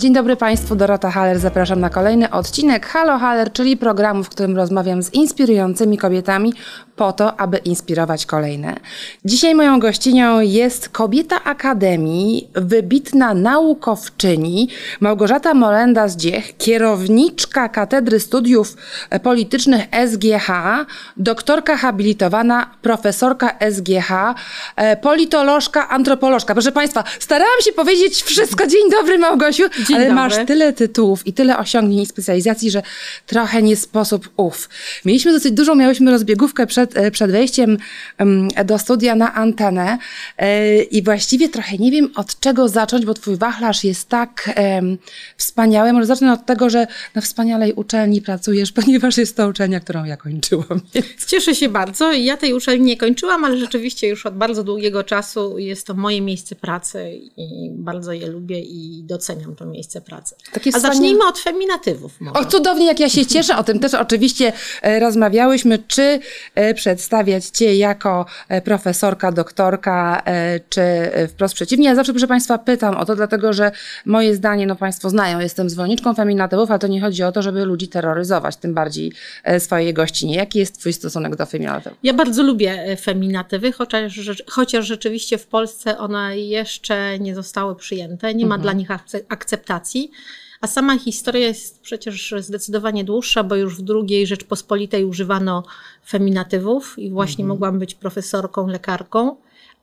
Dzień dobry Państwu, Dorota Haller. Zapraszam na kolejny odcinek Halo Haller, czyli programu, w którym rozmawiam z inspirującymi kobietami po to, aby inspirować kolejne. Dzisiaj moją gościnią jest kobieta Akademii, wybitna naukowczyni Małgorzata Molenda-Zdziech, kierowniczka Katedry Studiów Politycznych SGH, doktorka habilitowana, profesorka SGH, e, politolożka, antropolożka. Proszę Państwa, starałam się powiedzieć wszystko. Dzień dobry Małgosiu, Dzień ale dobry. masz tyle tytułów i tyle osiągnięć i specjalizacji, że trochę nie sposób ów. Mieliśmy dosyć dużą, miałyśmy rozbiegówkę przed, e, przed wejściem em, do studia na antenę e, i właściwie trochę nie wiem od czego zacząć, bo twój wachlarz jest tak wspaniały. Może zacznę od tego, że na wspaniałej uczelni pracujesz, ponieważ jest to uczelnia, którą ja kończyłam. Więc Cieszę się bardzo. Ja tej uczelni nie kończyłam, ale rzeczywiście już od bardzo długiego czasu jest to moje miejsce pracy i bardzo je lubię i doceniam to miejsce pracy. Takie A wspania- zacznijmy od feminatywów może. O, cudownie, jak ja się cieszę. O tym też oczywiście e, rozmawiałyśmy, czy przedstawiać Cię jako e, profesorka, doktorka, e, czy e, wprost przeciwnie. Ja zawsze, proszę Państwa, pytam o to, dlatego że moje zdanie, no Państwo znają, jestem zwolenniczką feminatywów, ale to nie chodzi o to, żeby ludzi terroryzować, tym bardziej e, swojej gościnie. Jaki jest Twój stosunek do feminatywów? Ja bardzo lubię feminatywy, chociaż, chociaż rzeczywiście w Polsce one jeszcze nie zostały przyjęte, nie ma dla nich akce- akceptacji. A sama historia jest przecież zdecydowanie dłuższa, bo już w II Rzeczpospolitej używano feminatywów i właśnie mogłam być profesorką, lekarką.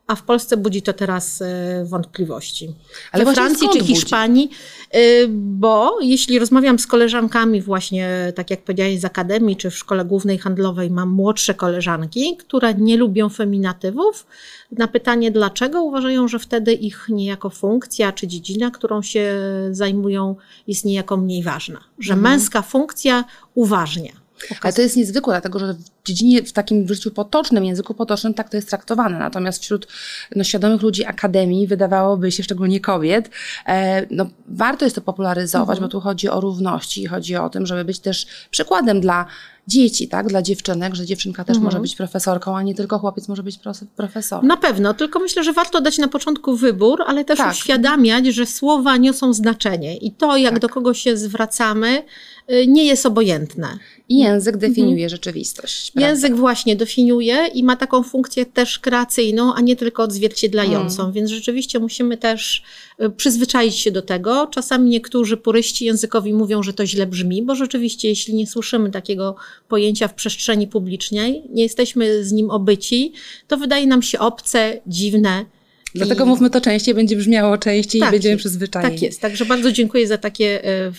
A w Polsce budzi to teraz e, wątpliwości. Ale We Francji czy budzi? Hiszpanii, y, bo jeśli rozmawiam z koleżankami właśnie, tak jak powiedziałeś, z akademii czy w szkole głównej handlowej, mam młodsze koleżanki, które nie lubią feminatywów. Na pytanie dlaczego uważają, że wtedy ich niejako funkcja czy dziedzina, którą się zajmują, jest niejako mniej ważna. Że męska funkcja uważnia. Ale to jest niezwykłe, dlatego że w dziedzinie, w takim życiu potocznym, języku potocznym, tak to jest traktowane. Natomiast wśród no, świadomych ludzi akademii, wydawałoby się, szczególnie kobiet, e, no, warto jest to popularyzować, bo tu chodzi o równości i chodzi o tym, żeby być też przykładem dla dzieci, tak, dla dziewczynek, że dziewczynka też może być profesorką, a nie tylko chłopiec może być profe- profesorem. Na pewno, tylko myślę, że warto dać na początku wybór, ale też Tak. uświadamiać, że słowa niosą znaczenie i to, jak Tak. do kogo się zwracamy, nie jest obojętne. I język definiuje rzeczywistość. prawda? Język właśnie definiuje i ma taką funkcję też kreacyjną, a nie tylko odzwierciedlającą, Mm. więc rzeczywiście musimy też y, przyzwyczaić się do tego. Czasami niektórzy puryści językowi mówią, że to źle brzmi, bo rzeczywiście, jeśli nie słyszymy takiego pojęcia w przestrzeni publicznej, nie jesteśmy z nim obyci, to wydaje nam się obce, dziwne. Dlatego I- mówmy to częściej, będzie brzmiało częściej Tak i będziemy przyzwyczajeni. Tak jest. Także bardzo dziękuję za takie e,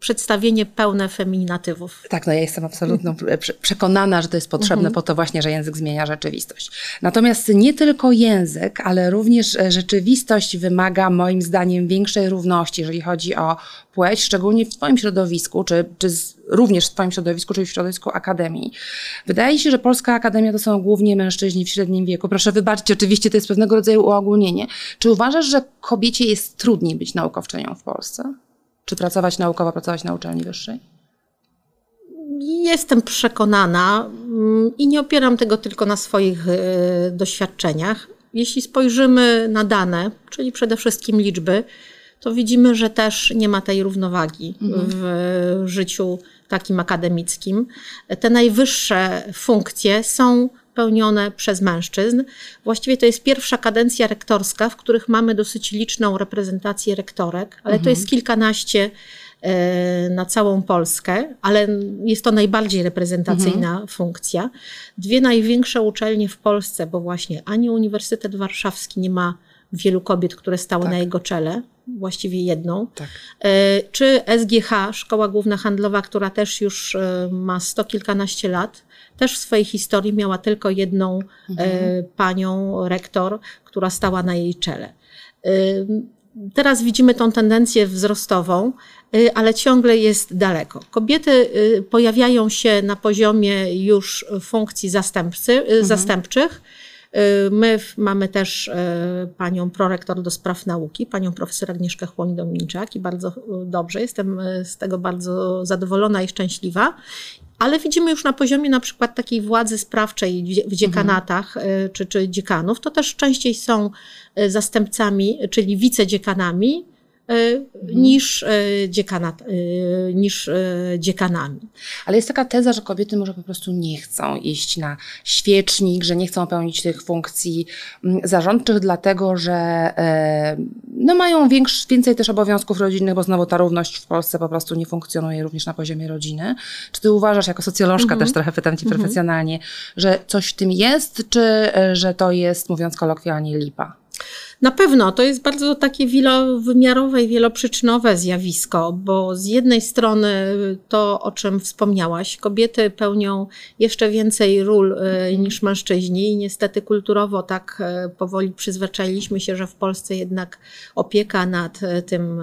przedstawienie pełne feminatywów. Tak, no ja jestem absolutnie prze- przekonana, że to jest potrzebne po to właśnie, że język zmienia rzeczywistość. Natomiast nie tylko język, ale również e, rzeczywistość wymaga moim zdaniem większej równości, jeżeli chodzi o płeć, szczególnie w Twoim środowisku, czy, czy z, również w Twoim środowisku, czyli w środowisku akademii. Wydaje się, że Polska Akademia to są głównie mężczyźni w średnim wieku. Proszę wybaczyć, oczywiście to jest pewnego rodzaju uogólnienie. Czy uważasz, że kobiecie jest trudniej być naukowczynią w Polsce? Czy pracować naukowo, pracować na uczelni wyższej? Jestem przekonana mm, i nie opieram tego tylko na swoich e, doświadczeniach. Jeśli spojrzymy na dane, czyli przede wszystkim liczby, to widzimy, że też nie ma tej równowagi w e, życiu takim akademickim. Te najwyższe funkcje są pełnione przez mężczyzn. Właściwie to jest pierwsza kadencja rektorska, w których mamy dosyć liczną reprezentację rektorek, ale to jest kilkanaście e, na całą Polskę, ale jest to najbardziej reprezentacyjna funkcja. Dwie największe uczelnie w Polsce, bo właśnie ani Uniwersytet Warszawski nie ma wielu kobiet, które stały na jego czele, właściwie jedną. Tak. E, Czy SGH, Szkoła Główna Handlowa, która też już e, ma sto kilkanaście lat, też w swojej historii miała tylko jedną e, panią rektor, która stała na jej czele. Teraz widzimy tą tendencję wzrostową, ale ciągle jest daleko. Kobiety pojawiają się na poziomie już funkcji zastępcy, y, zastępczych. Y, My mamy też y, panią prorektor do spraw nauki, panią profesor Agnieszkę Chłoń-Dominczak i bardzo y, dobrze, jestem z tego bardzo zadowolona i szczęśliwa. Ale widzimy już na poziomie na przykład takiej władzy sprawczej w dzie- w dziekanatach y, czy, czy dziekanów, to też częściej są zastępcami, czyli wicedziekanami niż, y, dziekanat, y, niż dziekanami. Ale jest taka teza, że kobiety może po prostu nie chcą iść na świecznik, że nie chcą pełnić tych funkcji mm, zarządczych, dlatego że e, no mają większ, więcej też obowiązków rodzinnych, bo znowu ta równość w Polsce po prostu nie funkcjonuje również na poziomie rodziny. Czy ty uważasz, jako socjolożka też trochę pytam cię profesjonalnie, że coś w tym jest, czy e, że to jest, mówiąc kolokwialnie, lipa? Na pewno to jest bardzo takie wielowymiarowe i wieloprzyczynowe zjawisko, bo z jednej strony to, o czym wspomniałaś, kobiety pełnią jeszcze więcej ról e, niż mężczyźni i niestety kulturowo tak e, powoli przyzwyczailiśmy się, że w Polsce jednak opieka nad e, tym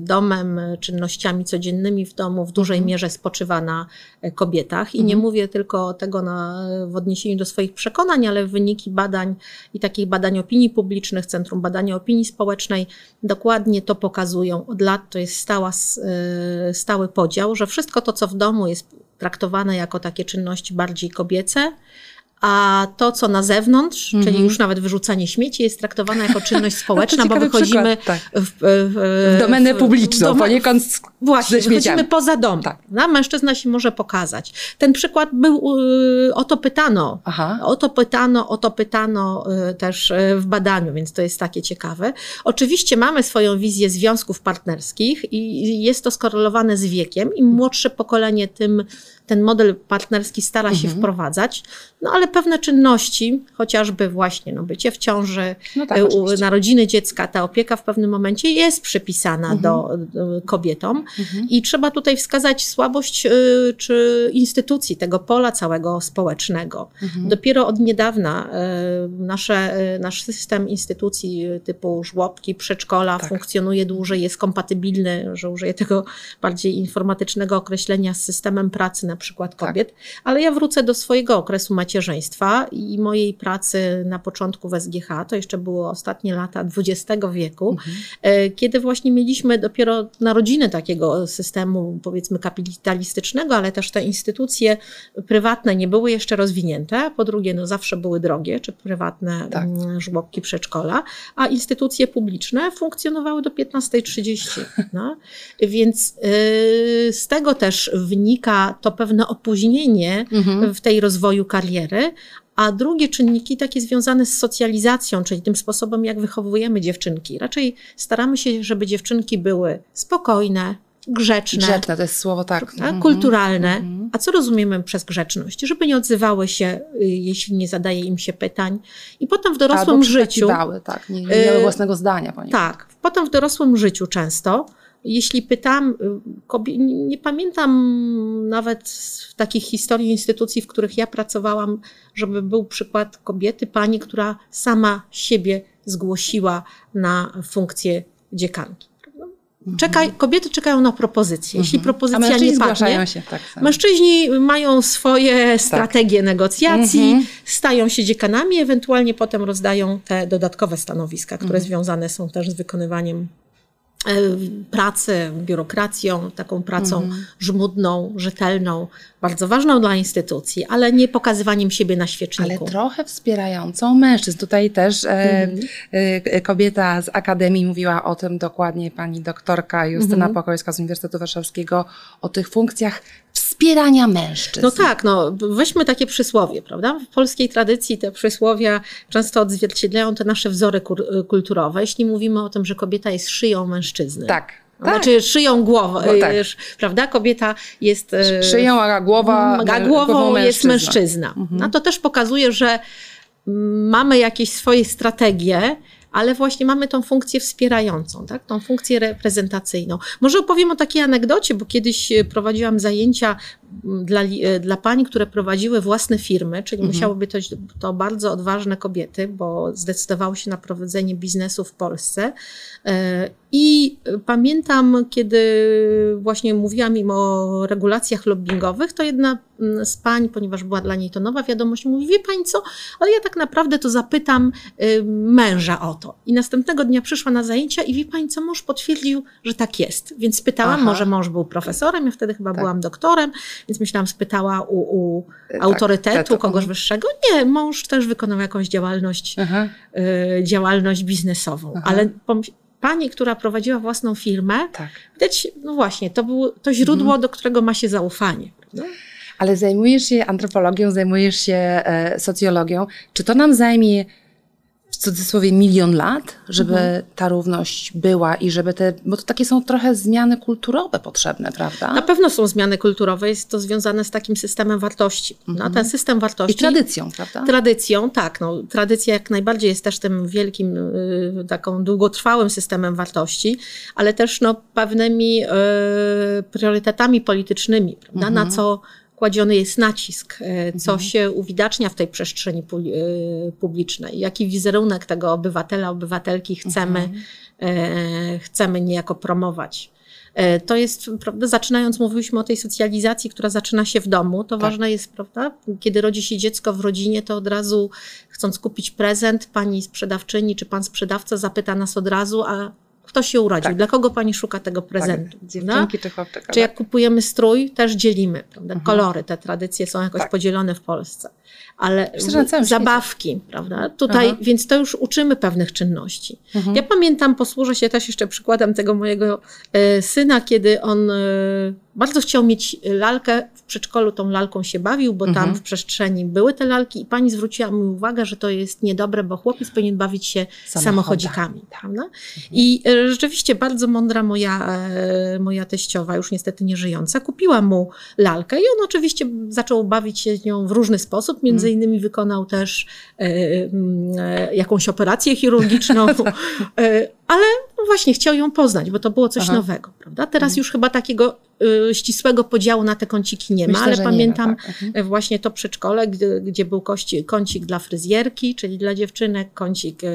domem, czynnościami codziennymi w domu w dużej mierze spoczywa na kobietach. I nie mówię tylko tego na, w odniesieniu do swoich przekonań, ale wyniki badań i takich badań opinii publicznych, Centrum Badania Opinii Społecznej dokładnie to pokazują. Od lat to jest stała, stały podział, że wszystko to, co w domu jest traktowane jako takie czynności bardziej kobiece, a to, co na zewnątrz, mm -hmm. czyli mhm. już nawet wyrzucanie śmieci, jest traktowane jako czynność społeczna, bo wychodzimy przykład, tak. w, w, w, domenę publiczną, w poniekąd z, Właśnie, wychodzimy poza dom. Tak. No, mężczyzna się może pokazać. Ten przykład był, y, o to pytano, Aha. o to pytano, o to pytano y, też y, w badaniu, więc to jest takie ciekawe. Oczywiście mamy swoją wizję związków partnerskich i jest to skorelowane z wiekiem. Im młodsze pokolenie, tym ten model partnerski stara się mhm. wprowadzać, no ale pewne czynności, chociażby właśnie no, bycie w ciąży, no tak, narodziny dziecka, ta opieka w pewnym momencie jest przypisana mhm. do, do, kobietom mhm. i trzeba tutaj wskazać słabość y, czy instytucji tego pola całego społecznego. Mhm. Dopiero od niedawna y, nasze, y, nasz system instytucji typu żłobki, przedszkola tak. funkcjonuje dłużej, jest kompatybilny, że użyję tego bardziej informatycznego określenia z systemem pracy na przykład tak. kobiet, tak. ale ja wrócę do swojego okresu macierzyństwa i mojej pracy na początku w SGH, to jeszcze było ostatnie lata XX wieku, mhm. E, kiedy właśnie mieliśmy dopiero narodziny takiego systemu, powiedzmy kapitalistycznego, ale też te instytucje prywatne nie były jeszcze rozwinięte, po drugie, no zawsze były drogie, czy prywatne tak. Mm, żłobki, przedszkola, a instytucje publiczne funkcjonowały do 15.30. No? Więc yy, z tego też wynika to pewne opóźnienie mhm. w tej rozwoju kariery, a drugie czynniki takie związane z socjalizacją, czyli tym sposobem, jak wychowujemy dziewczynki. Raczej staramy się, żeby dziewczynki były spokojne, grzeczne. Grzeczne to jest słowo, tak. tak kulturalne. Mhm. A co rozumiemy przez grzeczność? Żeby nie odzywały się, y, jeśli nie zadaje im się pytań. I potem w dorosłym Albo życiu. tak, nie, nie miały y, własnego zdania. Tak, potem w dorosłym życiu często jeśli pytam, y, nie pamiętam nawet w takich historii instytucji, w których ja pracowałam, żeby był przykład kobiety, pani, która sama siebie zgłosiła na funkcję dziekanki. Czekaj, kobiety czekają na propozycję. Jeśli mhm. propozycja nie padnie, się, tak, mężczyźni mają swoje tak. strategie negocjacji, mhm. stają się dziekanami, ewentualnie potem rozdają te dodatkowe stanowiska, które mhm. związane są też z wykonywaniem E, pracy, biurokracją, taką pracą mhm. żmudną, rzetelną, bardzo ważną dla instytucji, ale nie pokazywaniem siebie na świeczniku. Ale trochę wspierającą mężczyzn. Tutaj też e, mhm. e, kobieta z Akademii mówiła o tym dokładnie, pani doktorka Justyna mhm. Z Uniwersytetu Warszawskiego, o tych funkcjach wspierania mężczyzn. No tak, no weźmy takie przysłowie, prawda? W polskiej tradycji te przysłowia często odzwierciedlają te nasze wzory kulturowe. Jeśli mówimy o tym, że kobieta jest szyją mężczyzny. Tak. Znaczy tak. szyją głową, no, tak. prawda? Kobieta jest... E, szyją, a głowa A głową jest mężczyzna. Mhm. No to też pokazuje, że mamy jakieś swoje strategie, ale właśnie mamy tą funkcję wspierającą, tak? tą funkcję reprezentacyjną. Może opowiem o takiej anegdocie, bo kiedyś e, prowadziłam zajęcia dla, e, dla pań, które prowadziły własne firmy, czyli mhm. musiały być to, to bardzo odważne kobiety, bo zdecydowały się na prowadzenie biznesu w Polsce. E, I pamiętam, kiedy właśnie mówiłam im o regulacjach lobbyingowych, to jedna mm, z pań, ponieważ była dla niej to nowa wiadomość, mówi: Wie pani co, ale ja tak naprawdę to zapytam y, męża o to. I następnego dnia przyszła na zajęcia i wie pani co, mąż potwierdził, że tak jest. Więc pytałam, Aha. może mąż był profesorem, ja wtedy chyba tak. byłam doktorem, więc myślałam, spytała u, u tak, autorytetu, kogoś mhm. wyższego. Nie, mąż też wykonał jakąś działalność, y, działalność biznesową. Aha. Ale pani, która prowadziła własną firmę, Tak. widać, no właśnie, to było to źródło, Mhm. do którego ma się zaufanie. Prawda? Ale zajmujesz się antropologią, zajmujesz się e, socjologią. Czy to nam zajmie cudzysłowie milion lat, żeby Mhm. ta równość była i żeby te, bo to takie są trochę zmiany kulturowe potrzebne, prawda? Na pewno są zmiany kulturowe, jest to związane z takim systemem wartości. No, ten system wartości I tradycją, prawda? Tradycją, tak. No, tradycja jak najbardziej jest też tym wielkim, y, taką długotrwałym systemem wartości, ale też no, pewnymi y, priorytetami politycznymi, prawda? na co kładziony jest nacisk, y, co się uwidacznia w tej przestrzeni y, publicznej, jaki wizerunek tego obywatela, obywatelki chcemy, y, chcemy niejako promować. E, To jest, prawda, zaczynając, mówiliśmy o tej socjalizacji, która zaczyna się w domu, to ważne jest, prawda, kiedy rodzi się dziecko w rodzinie, to od razu chcąc kupić prezent, pani sprzedawczyni czy pan sprzedawca zapyta nas od razu, a kto się urodził, Tak. dla kogo pani szuka tego prezentu? tak, prawda? dziewczynki czy chłopczyka. Czy tak? jak kupujemy strój, też dzielimy, prawda? Kolory, te tradycje są jakoś Tak. podzielone w Polsce. Ale Myślę, zabawki, prawda? Tutaj, Aha. więc to już uczymy pewnych czynności. Mhm. Ja pamiętam, posłużę się też jeszcze przykładem tego mojego e, syna, kiedy on e, bardzo chciał mieć lalkę, w przedszkolu tą lalką się bawił, bo Mhm. tam w przestrzeni były te lalki i pani zwróciła mi uwagę, że to jest niedobre, bo chłopiec powinien bawić się samochodzikami. Prawda? I e, rzeczywiście bardzo mądra moja, e, moja teściowa, już niestety nie żyjąca, kupiła mu lalkę i on oczywiście zaczął bawić się z nią w różny sposób. Między innymi wykonał też e, mm, e, jakąś operację chirurgiczną, e, ale właśnie chciał ją poznać, bo to było coś Aha. Mhm. nowego. Prawda? Teraz już chyba takiego ścisłego podziału na te kąciki nie ma, Myślę, ale nie ma, pamiętam tak. Mhm. e, właśnie to przedszkole, gdzie, gdzie był kości, kącik dla fryzjerki, czyli dla dziewczynek, kącik e,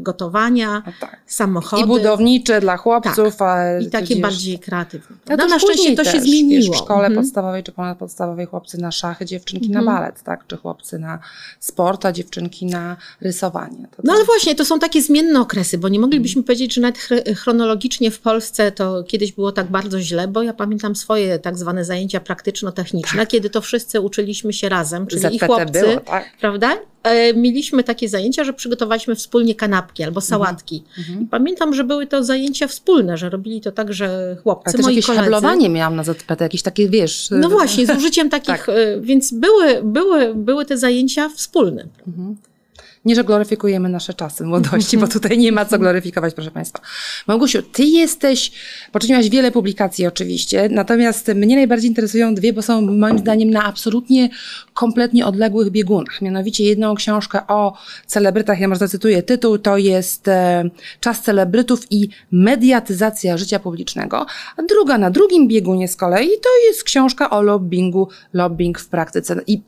gotowania, tak. samochody. I budownicze dla chłopców, a I takie bardziej kreatywne. No, na szczęście to się też, zmieniło. Wiesz, w szkole Mhm. podstawowej czy ponadpodstawowej chłopcy na szachy, dziewczynki Mhm. na balet, tak? Czy chłopcy na sport, a dziewczynki na rysowanie. To No ale właśnie, to są takie zmienne okresy, bo nie moglibyśmy powiedzieć, że nawet chronologicznie w Polsce to kiedyś było tak bardzo źle, bo ja pamiętam swoje tak zwane zajęcia praktyczno-techniczne, kiedy to wszyscy uczyliśmy się razem, czyli i chłopcy, było, tak? prawda? E, mieliśmy takie zajęcia, że przygotowaliśmy wspólnie kanapki albo sałatki. I pamiętam, że były to zajęcia wspólne, że robili to tak, że chłopcy, Ale też moi jakieś koledzy... miałam na ZPT, jakieś takie, wiesz... No właśnie, z użyciem takich, Tak. e, więc były, były, były te zajęcia wspólne. Nie, że gloryfikujemy nasze czasy młodości, bo tutaj nie ma co gloryfikować, proszę Państwa. Małgosiu, Ty jesteś, poczyniłaś wiele publikacji oczywiście, natomiast mnie najbardziej interesują dwie, bo są moim zdaniem na absolutnie kompletnie odległych biegunach. Mianowicie jedną książkę o celebrytach, ja może zacytuję tytuł, to jest e, Czas celebrytów i mediatyzacja życia publicznego, a druga na drugim biegunie z kolei to jest książka o lobbingu, lobbying w praktyce. I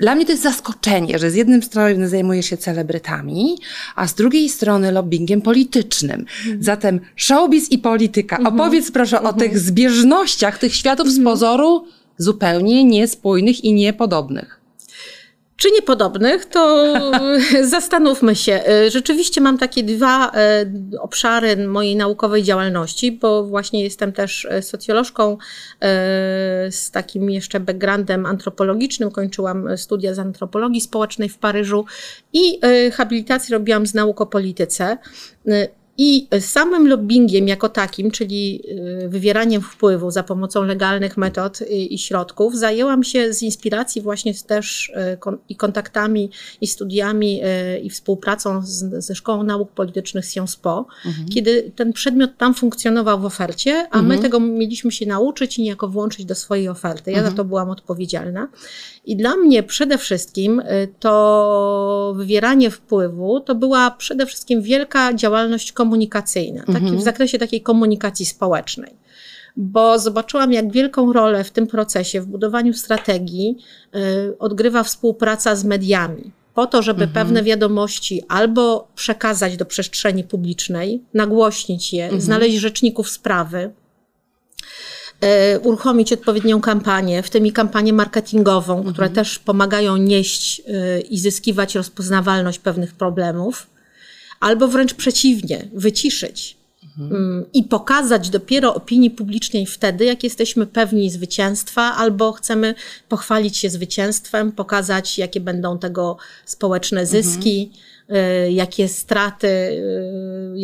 dla mnie to jest zaskoczenie, że z jednej strony zajmuje się celebrytami, a z drugiej strony lobbyingiem politycznym. Zatem showbiz i polityka. Opowiedz proszę o tych zbieżnościach tych światów z pozoru zupełnie niespójnych i niepodobnych. Czy niepodobnych, to zastanówmy się. E, Rzeczywiście mam takie dwa e, obszary mojej naukowej działalności, bo właśnie jestem też e, socjolożką z takim jeszcze backgroundem antropologicznym. Kończyłam studia z antropologii społecznej w Paryżu i habilitację robiłam z nauk o polityce. I samym lobbyingiem jako takim, czyli y, wywieraniem wpływu za pomocą legalnych metod i środków, zajęłam się z inspiracji właśnie też y, i kontaktami, i studiami, y, i współpracą z, ze Szkołą Nauk Politycznych SIOSPO, kiedy ten przedmiot tam funkcjonował w ofercie, a my tego mieliśmy się nauczyć i niejako włączyć do swojej oferty. Ja za to byłam odpowiedzialna. I dla mnie przede wszystkim y, to wywieranie wpływu to była przede wszystkim wielka działalność komunikacyjna, taki, w zakresie takiej komunikacji społecznej. Bo zobaczyłam, jak wielką rolę w tym procesie, w budowaniu strategii, y, odgrywa współpraca z mediami. Po to, żeby pewne wiadomości albo przekazać do przestrzeni publicznej, nagłośnić je, znaleźć rzeczników sprawy, uruchomić odpowiednią kampanię, w tym i kampanię marketingową, które też pomagają nieść e, i zyskiwać rozpoznawalność pewnych problemów, albo wręcz przeciwnie, wyciszyć mm, i pokazać dopiero opinii publicznej wtedy, jak jesteśmy pewni zwycięstwa, albo chcemy pochwalić się zwycięstwem, pokazać, jakie będą tego społeczne zyski. y, Jakie straty,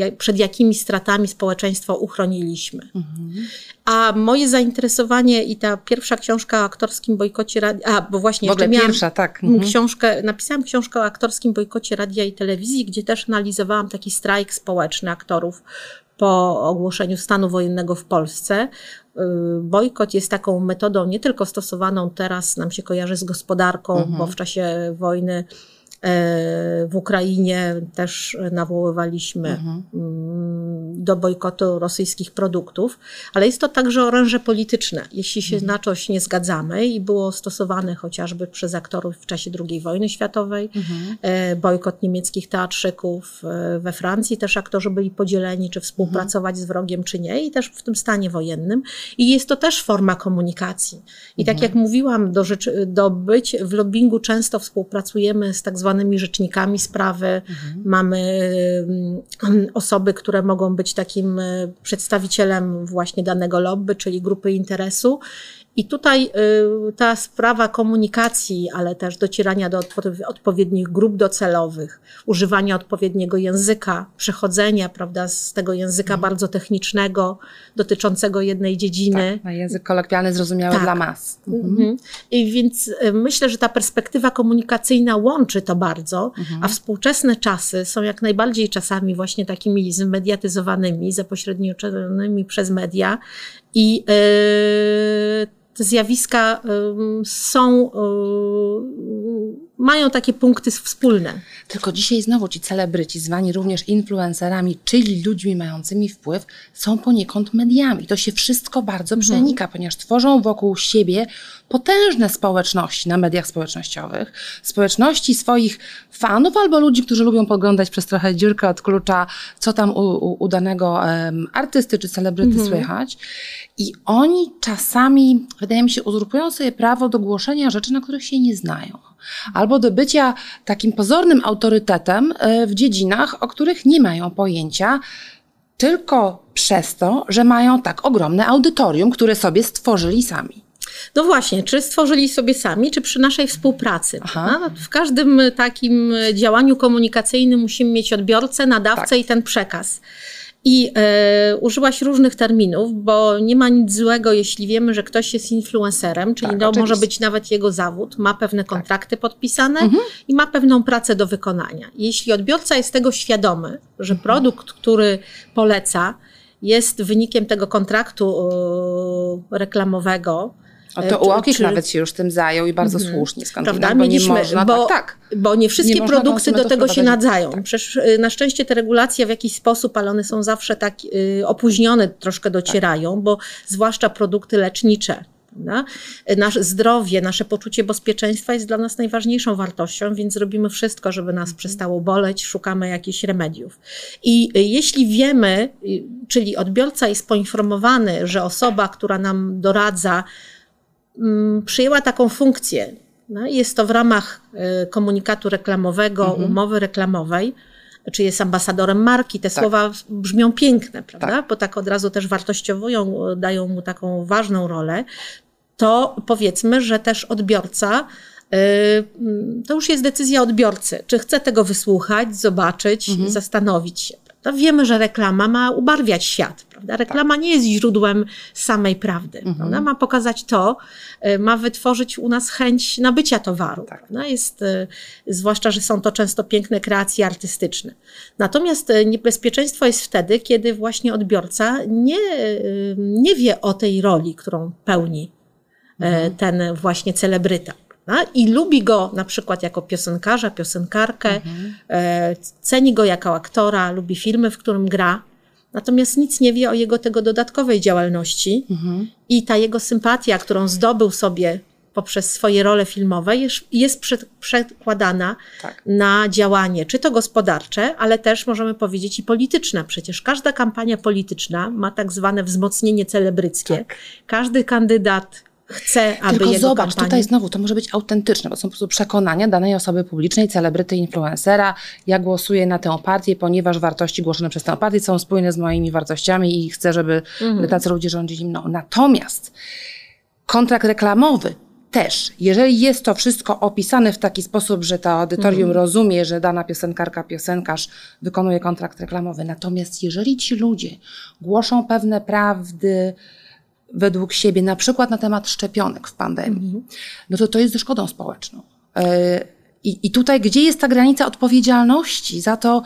y, przed jakimi stratami społeczeństwo uchroniliśmy. A moje zainteresowanie i ta pierwsza książka o aktorskim bojkocie radia, a bo właśnie W jeszcze miałam pierwsza, tak. Mhm. książkę, napisałam książkę o aktorskim bojkocie radia i telewizji, gdzie też analizowałam taki strajk społeczny aktorów po ogłoszeniu stanu wojennego w Polsce. Y, Bojkot jest taką metodą nie tylko stosowaną teraz, nam się kojarzy z gospodarką, bo w czasie wojny w Ukrainie też nawoływaliśmy mm, do bojkotu rosyjskich produktów, ale jest to także oręże polityczne. Jeśli się na coś nie zgadzamy i było stosowane chociażby przez aktorów w czasie II wojny światowej, e, bojkot niemieckich teatrzyków, e, we Francji też aktorzy byli podzieleni, czy współpracować z wrogiem, czy nie, i też w tym stanie wojennym. I jest to też forma komunikacji. I tak jak mówiłam, do, rzeczy, do być w lobbingu często współpracujemy z tak zwanymi rzecznikami sprawy. Mamy mm, osoby, które mogą być takim e, przedstawicielem właśnie danego lobby, czyli grupy interesu. I tutaj y, ta sprawa komunikacji, ale też docierania do odpo- odpowiednich grup docelowych, używania odpowiedniego języka, przechodzenia prawda, z tego języka bardzo technicznego, dotyczącego jednej dziedziny. Tak, na język kolokwialny zrozumiały Tak. dla mas. Mhm. I więc y, myślę, że ta perspektywa komunikacyjna łączy to bardzo, a współczesne czasy są jak najbardziej czasami właśnie takimi zmediatyzowanymi, zapośredniczonymi przez media i y, te zjawiska są, y, mają takie punkty wspólne. Tylko dzisiaj znowu ci celebryci, zwani również influencerami, czyli ludźmi mającymi wpływ, są poniekąd mediami. To się wszystko bardzo Mhm. przenika, ponieważ tworzą wokół siebie potężne społeczności na mediach społecznościowych, społeczności swoich fanów albo ludzi, którzy lubią poglądać przez trochę dziurkę od klucza, co tam u, u, u danego em, artysty czy celebryty Mhm. słychać. I oni czasami, wydaje mi się, uzurpują sobie prawo do głoszenia rzeczy, na których się nie znają. Albo do bycia takim pozornym autorytetem e, w dziedzinach, o których nie mają pojęcia, tylko przez to, że mają tak ogromne audytorium, które sobie stworzyli sami. No właśnie, czy stworzyli sobie sami, czy przy naszej współpracy. No, w każdym takim działaniu komunikacyjnym musimy mieć odbiorcę, nadawcę Tak. i ten przekaz. I e, użyłaś różnych terminów, bo nie ma nic złego, jeśli wiemy, że ktoś jest influencerem, czyli Tak, no, może oczywiście. być nawet jego zawód, ma pewne kontrakty podpisane Mhm. i ma pewną pracę do wykonania. Jeśli odbiorca jest tego świadomy, że Mhm. produkt, który poleca, jest wynikiem tego kontraktu e, reklamowego, E, to czy- UOKiK czy- Mhm. nawet się już tym zajął i bardzo słusznie skądinąd, bo nie można, bo- tak, tak. Bo nie wszystkie Nie produkty do tego się nadzają. tak. Przecież y, na szczęście te regulacje w jakiś sposób, ale one są zawsze tak y, opóźnione, troszkę docierają, bo zwłaszcza produkty lecznicze. prawda? Y, Nasze zdrowie, nasze poczucie bezpieczeństwa jest dla nas najważniejszą wartością, więc robimy wszystko, żeby nas przestało boleć, szukamy jakichś remediów. I y, jeśli wiemy, czyli odbiorca jest poinformowany, że osoba, która nam doradza, przyjęła taką funkcję. No, jest to w ramach y, komunikatu reklamowego, umowy reklamowej, czy jest ambasadorem marki. Te słowa brzmią piękne, prawda? Tak. Bo tak od razu też wartościowują, y, dają mu taką ważną rolę. To powiedzmy, że też odbiorca. y, mm, To już jest decyzja odbiorcy, czy chce tego wysłuchać, zobaczyć, zastanowić się. Prawda? Wiemy, że reklama ma ubarwiać świat. Prawda? Reklama nie jest źródłem samej prawdy. Prawda? Ma pokazać to, y, ma wytworzyć u nas chęć nabycia towaru. Prawda? Jest, y, zwłaszcza, że są to często piękne kreacje artystyczne. Natomiast y, niebezpieczeństwo jest wtedy, kiedy właśnie odbiorca nie, nie wie o tej roli, którą pełni e, ten właśnie celebryta. I lubi go na przykład jako piosenkarza, piosenkarkę, e, ceni go jako aktora, lubi filmy, w którym gra, natomiast nic nie wie o jego tego dodatkowej działalności i ta jego sympatia, którą zdobył sobie poprzez swoje role filmowe, jest, jest przekładana Tak. na działanie, czy to gospodarcze, ale też możemy powiedzieć i polityczne. Przecież każda kampania polityczna ma tak zwane wzmocnienie celebryckie. Tak. Każdy kandydat chce, aby Tylko jego zobacz, kampanie... tutaj znowu to może być autentyczne, bo są po prostu przekonania danej osoby publicznej, celebryty, influencera. Ja głosuję na tę partię, ponieważ wartości głoszone przez tę partię są spójne z moimi wartościami i chcę, żeby Mhm. tacy ludzie rządzili mną. Natomiast kontrakt reklamowy też, jeżeli jest to wszystko opisane w taki sposób, że to audytorium Mhm. rozumie, że dana piosenkarka, piosenkarz wykonuje kontrakt reklamowy, natomiast jeżeli ci ludzie głoszą pewne prawdy według siebie, na przykład na temat szczepionek w pandemii, no to to jest ze szkodą społeczną. Yy, I, I tutaj, gdzie jest ta granica odpowiedzialności za to,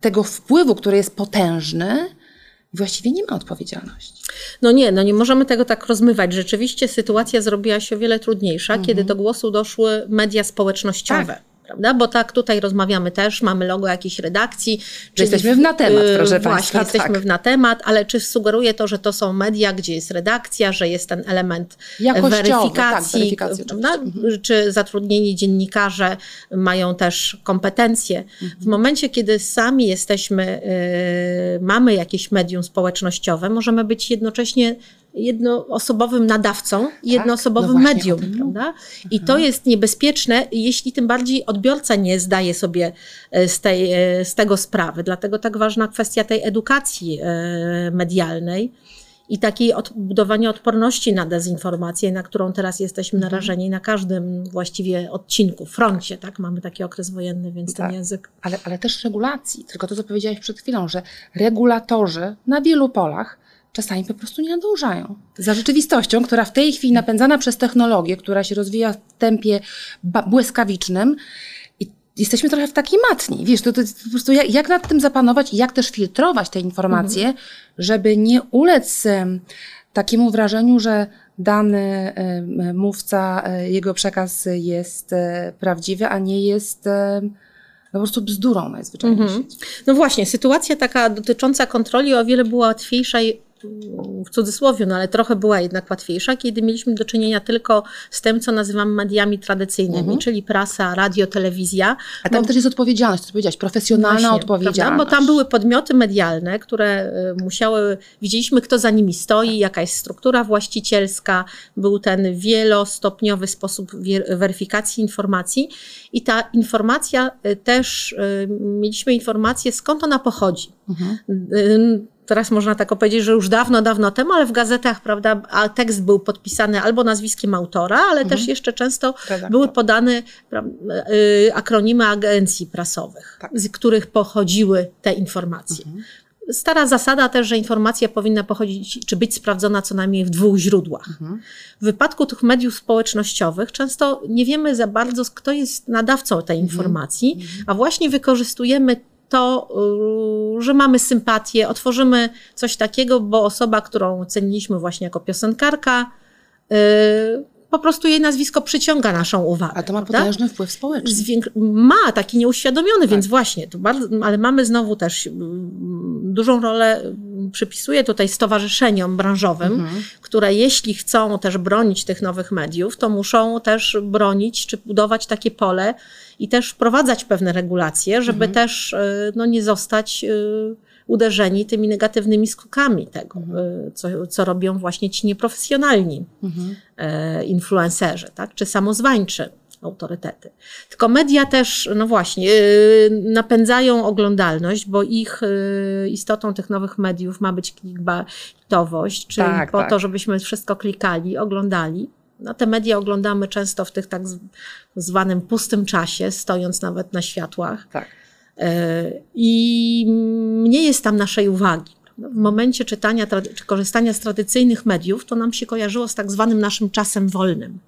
tego wpływu, który jest potężny, właściwie nie ma odpowiedzialności. No nie, no nie możemy tego tak rozmywać. Rzeczywiście sytuacja zrobiła się o wiele trudniejsza, kiedy do głosu doszły media społecznościowe. Tak. Prawda? Bo tak tutaj rozmawiamy też, mamy logo jakiejś redakcji. czyli jesteśmy w na temat, yy, proszę Właśnie, państwa, jesteśmy tak. w na temat, ale czy sugeruje to, że to są media, gdzie jest redakcja, że jest ten element weryfikacji, tak, weryfikacji oczywiście. czy zatrudnieni dziennikarze mają też kompetencje. W momencie, kiedy sami jesteśmy, yy, mamy jakieś medium społecznościowe, możemy być jednocześnie jednoosobowym nadawcą i jednoosobowym no właśnie medium, tym prawda? I to jest niebezpieczne, jeśli tym bardziej odbiorca nie zdaje sobie e, z, tej, e, z tego sprawy. Dlatego tak ważna kwestia tej edukacji e, medialnej i takiej odbudowania odporności na dezinformację, na którą teraz jesteśmy Mhm. narażeni na każdym właściwie odcinku, froncie, tak? Mamy taki okres wojenny, więc Tak. ten język. Ale, ale też regulacji. Tylko to, co powiedziałeś przed chwilą, że regulatorzy na wielu polach czasami po prostu nie nadążają za rzeczywistością, która w tej chwili napędzana przez technologię, która się rozwija w tempie błyskawicznym i jesteśmy trochę w takiej matni. Wiesz, to, to jest po prostu jak, jak nad tym zapanować i jak też filtrować te informacje, żeby nie ulec em, takiemu wrażeniu, że dany mówca, e, jego przekaz jest e, prawdziwy, a nie jest po prostu bzdurą najzwyczajniej świecie. No właśnie, sytuacja taka dotycząca kontroli o wiele była łatwiejsza i w cudzysłowie, no ale trochę była jednak łatwiejsza, kiedy mieliśmy do czynienia tylko z tym, co nazywamy mediami tradycyjnymi, czyli prasa, radio, telewizja. A tam też jest odpowiedzialność, co powiedziałaś, profesjonalna Właśnie, odpowiedzialność. Prawda? Bo tam były podmioty medialne, które y, musiały, widzieliśmy kto za nimi stoi, jaka jest struktura właścicielska, był ten wielostopniowy sposób weryfikacji informacji i ta informacja y, też, y, mieliśmy informację skąd ona pochodzi. Mhm. Teraz można tak powiedzieć, że już dawno, dawno temu, ale w gazetach, prawda, a tekst był podpisany albo nazwiskiem autora, ale też jeszcze często Redaktor. były podane y, akronimy agencji prasowych, Tak. z których pochodziły te informacje. Stara zasada też, że informacja powinna pochodzić, czy być sprawdzona co najmniej w dwóch źródłach. W wypadku tych mediów społecznościowych często nie wiemy za bardzo, kto jest nadawcą tej informacji, a właśnie wykorzystujemy to, y, że mamy sympatię, otworzymy coś takiego, bo osoba, którą ceniliśmy właśnie jako piosenkarka, y, po prostu jej nazwisko przyciąga naszą uwagę. A to ma prawda? potężny wpływ społeczny. Zwięk- ma taki nieuświadomiony, Tak. więc właśnie, bardzo, ale mamy znowu też mm, dużą rolę, mm, przypisuję tutaj stowarzyszeniom branżowym, Mhm. które jeśli chcą też bronić tych nowych mediów, to muszą też bronić czy budować takie pole i też wprowadzać pewne regulacje, żeby Mhm. też y, no, nie zostać y, uderzeni tymi negatywnymi skutkami tego, Mhm. y, co, co robią właśnie ci nieprofesjonalni Mhm. e, influencerzy, tak? czy samozwańczy autorytety. Tylko media też, no właśnie, e, napędzają oglądalność, bo ich e, istotą tych nowych mediów ma być clickbaitowość, czyli Tak, po tak. to, żebyśmy wszystko klikali, oglądali. No, te media oglądamy często w tych tak zwanym pustym czasie, stojąc nawet na światłach. Tak. E, I nie jest tam naszej uwagi. prawda? W momencie czytania czy korzystania z tradycyjnych mediów, to nam się kojarzyło z tak zwanym naszym czasem wolnym.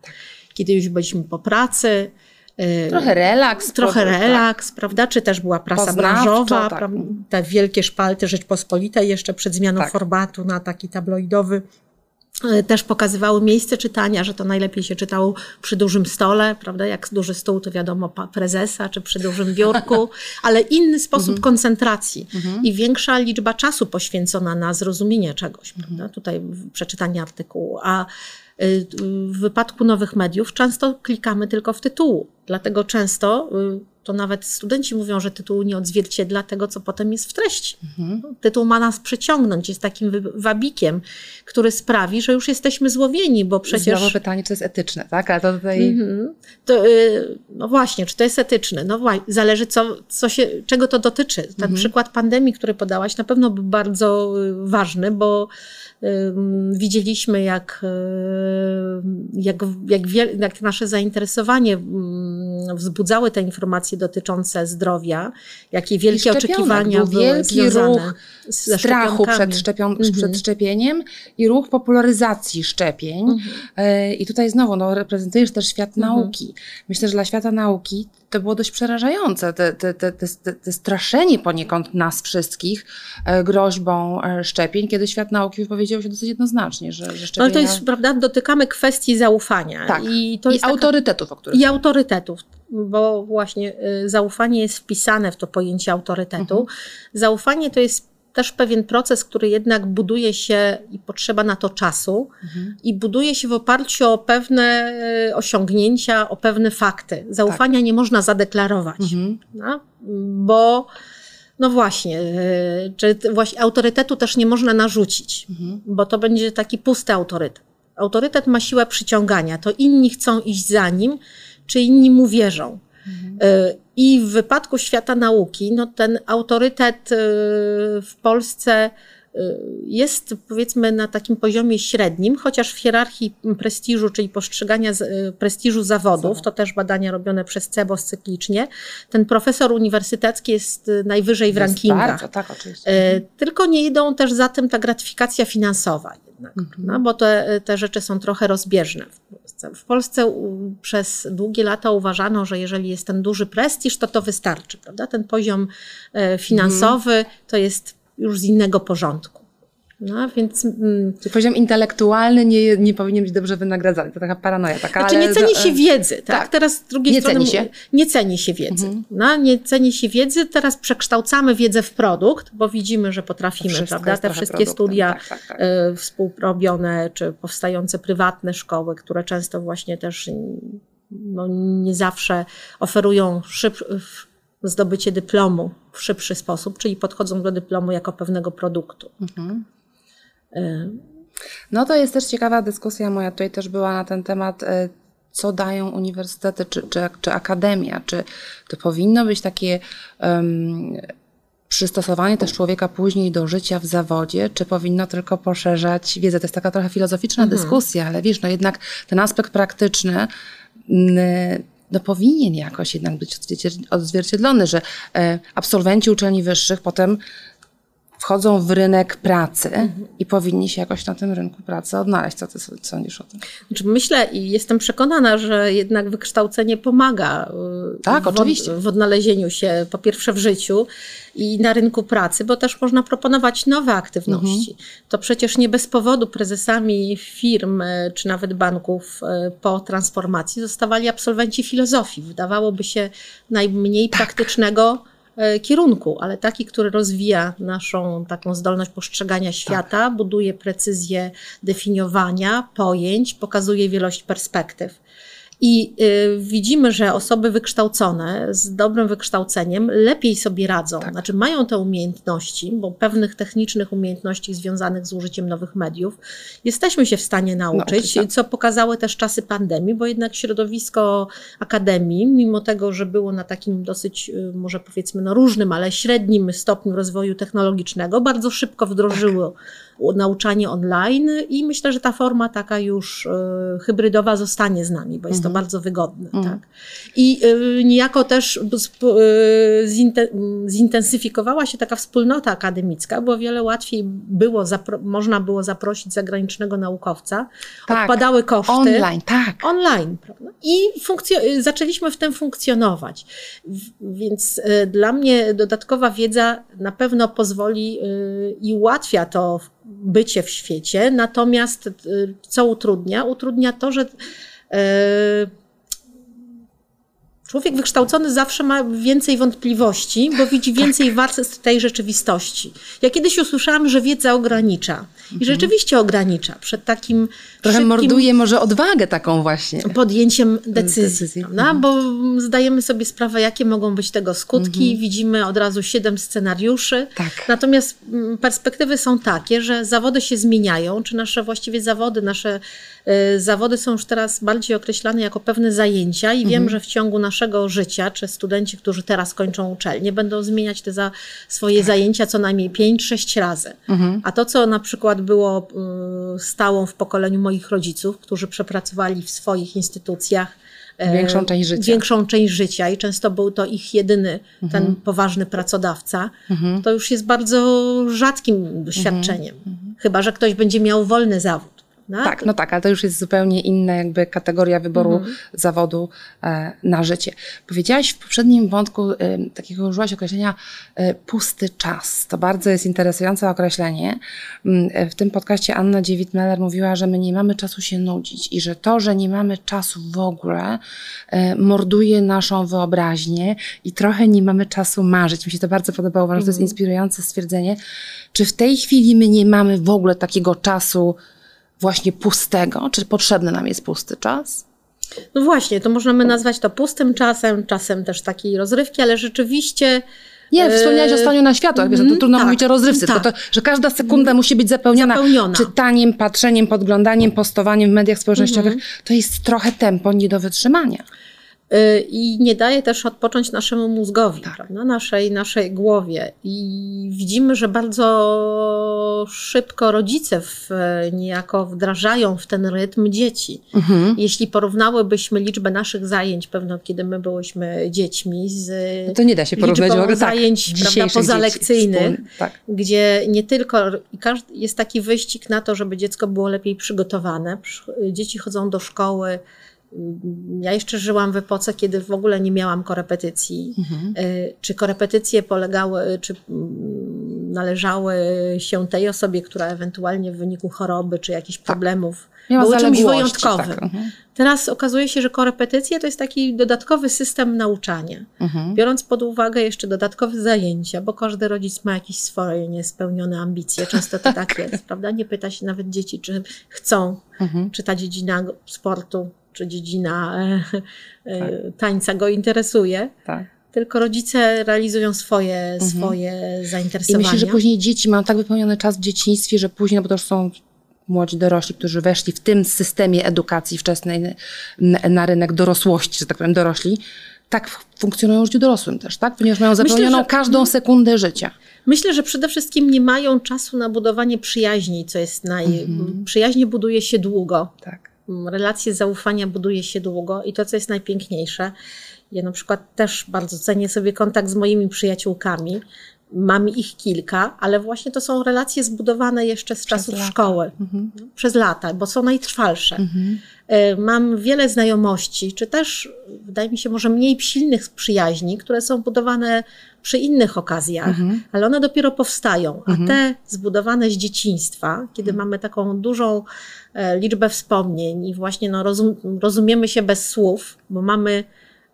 Kiedy już byliśmy po pracy. e, Trochę relaks. Trochę tak. relaks, prawda? Czy też była prasa Poznawczo, branżowa, tak. te wielkie szpalty Rzeczpospolitej jeszcze przed zmianą Tak. formatu na taki tabloidowy. E, Też pokazywały miejsce czytania, że to najlepiej się czytało przy dużym stole, prawda? Jak duży stół, to wiadomo, prezesa, czy przy dużym biurku, ale inny sposób Mhm. koncentracji i większa liczba czasu poświęcona na zrozumienie czegoś, prawda? Tutaj przeczytanie artykułu. A y, w wypadku nowych mediów często klikamy tylko w tytułu, dlatego często y, to nawet studenci mówią, że tytuł nie odzwierciedla tego, co potem jest w treści. Mhm. Tytuł ma nas przyciągnąć, jest takim wabikiem, który sprawi, że już jesteśmy złowieni, bo przecież... Znowu pytanie, czy to jest etyczne, tak? A to tutaj... Mhm. To, y, no właśnie, czy to jest etyczne? No właśnie, zależy co, co się, czego to dotyczy. Ten mhm. przykład pandemii, który podałaś, na pewno był bardzo y, ważny, bo widzieliśmy, jak, jak, jak, jak nasze zainteresowanie wzbudzały te informacje dotyczące zdrowia, jakie wielkie oczekiwania były wielki ruch strachu przed, szczepion, mhm. przed szczepieniem i ruch popularyzacji szczepień. Mhm. E, I tutaj znowu no, reprezentujesz też świat mhm. nauki. Myślę, że dla świata nauki to było dość przerażające, te, te, te, te, straszenie poniekąd nas wszystkich e, groźbą e, szczepień, kiedy świat nauki wypowiedział się dosyć jednoznacznie, że, że szczepienia... Ale to jest, prawda, dotykamy kwestii zaufania. Tak. I, to I autorytetów, o których... I autorytetów, bo właśnie y, zaufanie jest wpisane w to pojęcie autorytetu. Mhm. Zaufanie to jest też pewien proces, który jednak buduje się i potrzeba na to czasu mhm. i buduje się w oparciu o pewne e, osiągnięcia, o pewne fakty. Zaufania tak. nie można zadeklarować, mhm. no, bo no właśnie, e, czy właśnie autorytetu też nie można narzucić, mhm. bo to będzie taki pusty autorytet. Autorytet ma siłę przyciągania, to inni chcą iść za nim, czy inni mu wierzą. Mhm. I w wypadku świata nauki, no ten autorytet y, w Polsce y, jest powiedzmy na takim poziomie średnim, chociaż w hierarchii prestiżu, czyli postrzegania prestiżu zawodów, to też badania robione przez CEBOS cyklicznie, ten profesor uniwersytecki jest najwyżej w jest rankingach. Bardzo, tak, oczywiście. Tylko nie idą też za tym ta gratyfikacja finansowa jednak, mhm. no, bo te, te rzeczy są trochę rozbieżne Polsce. W Polsce przez długie lata uważano, że jeżeli jest ten duży prestiż, to to wystarczy, prawda? Ten poziom e, finansowy to jest już z innego porządku. No, więc, mm, Czyli poziom intelektualny nie, nie powinien być dobrze wynagradzany. To taka paranoja. Taka, znaczy nie ceni się wiedzy. Tak? tak. Teraz z drugiej nie strony ceni się. nie ceni się wiedzy. Mhm. No, nie ceni się wiedzy. Teraz przekształcamy wiedzę w produkt, bo widzimy, że potrafimy. Prawda? Te wszystkie produktem. studia tak, tak, tak. Y, współrobione, czy powstające prywatne szkoły, które często właśnie też no, nie zawsze oferują szyb, zdobycie dyplomu w szybszy sposób, czyli podchodzą do dyplomu jako pewnego produktu. Mhm. No to jest też ciekawa dyskusja moja tutaj też była na ten temat, e, co dają uniwersytety czy, czy, czy akademia, czy to powinno być takie um, przystosowanie też człowieka później do życia w zawodzie, czy powinno tylko poszerzać wiedzę. To jest taka trochę filozoficzna mhm. dyskusja, ale wiesz, no jednak ten aspekt praktyczny no powinien jakoś jednak być odzwierciedlony, że e, absolwenci uczelni wyższych potem wchodzą w rynek pracy mhm. i powinni się jakoś na tym rynku pracy odnaleźć. Co ty sądzisz o tym? Znaczy myślę i jestem przekonana, że jednak wykształcenie pomaga y, tak, w, oczywiście. w odnalezieniu się po pierwsze w życiu i na rynku pracy, bo też można proponować nowe aktywności. Mhm. To przecież nie bez powodu prezesami firm y, czy nawet banków y, po transformacji zostawali absolwenci filozofii. Wydawałoby się najmniej tak. praktycznego E, kierunku, ale taki, który rozwija naszą taką zdolność postrzegania świata, tak. buduje precyzję definiowania pojęć, pokazuje wielość perspektyw. I y, widzimy, że osoby wykształcone z dobrym wykształceniem lepiej sobie radzą, tak. znaczy mają te umiejętności, bo pewnych technicznych umiejętności związanych z użyciem nowych mediów jesteśmy się w stanie nauczyć, tak. co pokazały też czasy pandemii, bo jednak środowisko akademii, mimo tego, że było na takim dosyć, y, może powiedzmy, no różnym, ale średnim stopniu rozwoju technologicznego, bardzo szybko wdrożyło tak nauczanie online i myślę, że ta forma taka już e, hybrydowa zostanie z nami, bo jest to mhm. bardzo wygodne. Mhm. Tak? I e, niejako też e, zintensyfikowała się taka wspólnota akademicka, bo wiele łatwiej było, można było zaprosić zagranicznego naukowca, tak, odpadały koszty. Online, tak. Online, prawda? I zaczęliśmy w tym funkcjonować. Więc dla mnie dodatkowa wiedza na pewno pozwoli i ułatwia to bycie w świecie, natomiast y, co utrudnia? Utrudnia to, że y, Człowiek wykształcony zawsze ma więcej wątpliwości, bo widzi więcej warstw tej rzeczywistości. Ja kiedyś usłyszałam, że wiedza ogranicza. I rzeczywiście ogranicza przed takim Mhm. Trochę morduje może odwagę taką właśnie. podjęciem decyzji, Decyzji. Prawda? bo zdajemy sobie sprawę, jakie mogą być tego skutki. Widzimy od razu siedem scenariuszy. Tak. Natomiast mm, perspektywy są takie, że zawody się zmieniają, czy nasze właściwie zawody, nasze y, zawody są już teraz bardziej określane jako pewne zajęcia i wiem, że w ciągu naszego życia, czy studenci, którzy teraz kończą uczelnię, będą zmieniać te za, swoje zajęcia co najmniej 5-6 razy. A to, co na przykład było y, stałą w pokoleniu moich rodziców, którzy przepracowali w swoich instytucjach e, Większą część życia. Większą część życia i często był to ich jedyny ten poważny pracodawca, to już jest bardzo rzadkim doświadczeniem. Chyba, że ktoś będzie miał wolny zawód. Prawda? Tak, no tak, ale to już jest zupełnie inna jakby kategoria wyboru zawodu e, na życie. Powiedziałaś w poprzednim wątku, e, takiego użyłaś określenia e, pusty czas. To bardzo jest interesujące określenie. Mm, e, W tym podcaście Anna Dziewit-Meller mówiła, że my nie mamy czasu się nudzić i że to, że nie mamy czasu w ogóle, e, morduje naszą wyobraźnię i trochę nie mamy czasu marzyć. Mi się to bardzo podobało, uważam, że to jest inspirujące stwierdzenie. Czy w tej chwili my nie mamy w ogóle takiego czasu, właśnie pustego? Czy potrzebny nam jest pusty czas? No właśnie, to możemy nazwać to pustym czasem, czasem też takiej rozrywki, ale rzeczywiście Nie, wspomniałaś o staniu na światło, wiesz, to mhm, trudno tak, mówić o rozrywce, tak. to, że każda sekunda musi być zapełniona, Zapełniona. czytaniem, patrzeniem, podglądaniem, postowaniem w mediach społecznościowych. Mhm. To jest trochę tempo nie do wytrzymania. Y, i nie daje też odpocząć naszemu mózgowi, Tak. prawda? naszej, naszej głowie. I widzimy, że bardzo szybko rodzice w, niejako wdrażają w ten rytm dzieci. Mhm. Jeśli porównałybyśmy liczbę naszych zajęć, pewno kiedy my byłyśmy dziećmi, z No to nie da się porównać liczbą tak, zajęć prawda, dzisiejszych dzieci pozalekcyjnych, Tak. gdzie nie tylko każdy, jest taki wyścig na to, żeby dziecko było lepiej przygotowane. Przy- Dzieci chodzą do szkoły. Ja jeszcze żyłam w epoce, kiedy w ogóle nie miałam korepetycji. Y, Czy korepetycje polegały, czy mm, należały się tej osobie, która ewentualnie w wyniku choroby czy jakichś problemów Miała były czymś wyjątkowym. tak, mhm. Teraz okazuje się, że korepetycje to jest taki dodatkowy system nauczania. Mhm. Biorąc pod uwagę jeszcze dodatkowe zajęcia, bo każdy rodzic ma jakieś swoje niespełnione ambicje. Często to tak jest, prawda? Nie pyta się nawet dzieci, czy chcą, Mhm. czy ta dziedzina sportu, czy dziedzina e, e, Tak. tańca go interesuje. Tak. Tylko rodzice realizują swoje, swoje Mhm. I zainteresowania. myślę, że później dzieci mają tak wypełniony czas w dzieciństwie, że później, no bo to już są młodzi dorośli, którzy weszli w tym systemie edukacji wczesnej na, rynek dorosłości, że tak powiem, dorośli, tak funkcjonują w życiu dorosłym też, tak? Ponieważ mają Myślę, zapełnioną że- każdą sekundę życia. Myślę, że przede wszystkim nie mają czasu na budowanie przyjaźni, co jest naj... Mhm. Przyjaźnie buduje się długo. Tak. Relacje zaufania buduje się długo i to, co jest najpiękniejsze, ja na przykład też bardzo cenię sobie kontakt z moimi przyjaciółkami. Mam ich kilka, ale właśnie to są relacje zbudowane jeszcze z czasów lata. szkoły, Mhm. przez lata, bo są najtrwalsze. E, Mam wiele znajomości, czy też, wydaje mi się, może mniej silnych przyjaźni, które są budowane przy innych okazjach, Mhm. ale one dopiero powstają. A te zbudowane z dzieciństwa, kiedy mamy taką dużą e, liczbę wspomnień i właśnie no, rozum, rozumiemy się bez słów, bo mamy,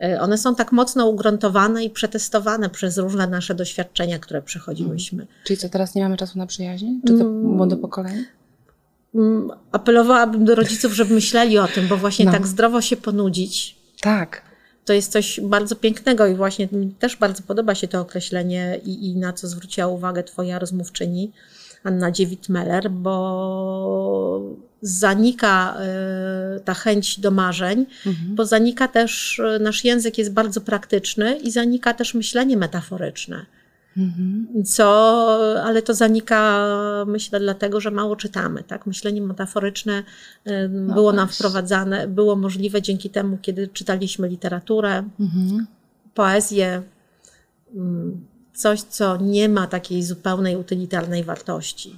e, one są tak mocno ugruntowane i przetestowane przez różne nasze doświadczenia, które przechodziłyśmy. Czyli co, teraz nie mamy czasu na przyjaźń? Czy to młode pokolenie? Mm, Apelowałabym do rodziców, żeby myśleli o tym, bo właśnie No. tak zdrowo się ponudzić, Tak. To jest coś bardzo pięknego i właśnie mi też bardzo podoba się to określenie i, i na co zwróciła uwagę twoja rozmówczyni, Anna Dziewit-Meller, bo zanika y, ta chęć do marzeń, bo zanika też, y, nasz język jest bardzo praktyczny i zanika też myślenie metaforyczne. Co, ale to zanika, myślę, dlatego, że mało czytamy. Tak? Myślenie metaforyczne y, było nam wprowadzane, było możliwe dzięki temu, kiedy czytaliśmy literaturę, poezję, mm, coś, co nie ma takiej zupełnej utylitarnej wartości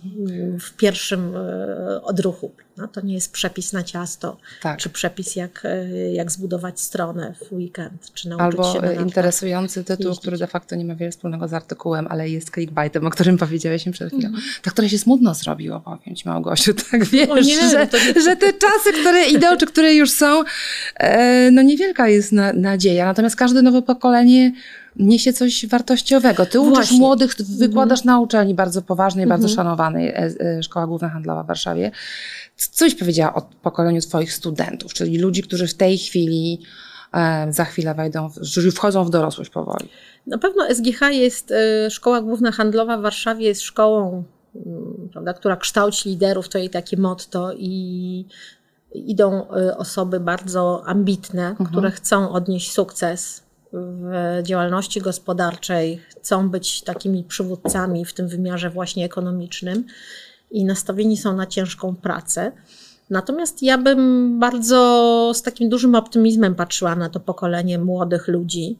w pierwszym e, odruchu. No, to nie jest przepis na ciasto, Tak. czy przepis jak, e, jak zbudować stronę w weekend, czy nauczyć Albo się na nartach. interesujący tytuł, jeździć. który de facto nie ma wiele wspólnego z artykułem, ale jest clickbaitem, o którym powiedziałeś przed chwilą. Mhm. Tak, które się smutno zrobiło, powiem Ci Małgosiu, tak wiesz, nie, że, no nie- że te czasy, które idą, czy które już są, e, no niewielka jest na, nadzieja. Natomiast każde nowe pokolenie niesie coś wartościowego. Ty uczysz Właśnie. młodych, wykładasz na uczelni bardzo poważnej, Mhm. bardzo szanowanej, e, Szkoła Główna Handlowa w Warszawie. Coś powiedziała o pokoleniu Twoich studentów, czyli ludzi, którzy w tej chwili e, za chwilę wejdą, którzy wchodzą w dorosłość powoli. Na pewno SGH jest, e, Szkoła Główna Handlowa w Warszawie jest szkołą, mm, prawda, która kształci liderów, to jej takie motto i idą osoby bardzo ambitne, które chcą odnieść sukces w działalności gospodarczej, chcą być takimi przywódcami w tym wymiarze właśnie ekonomicznym i nastawieni są na ciężką pracę. Natomiast ja bym bardzo z takim dużym optymizmem patrzyła na to pokolenie młodych ludzi,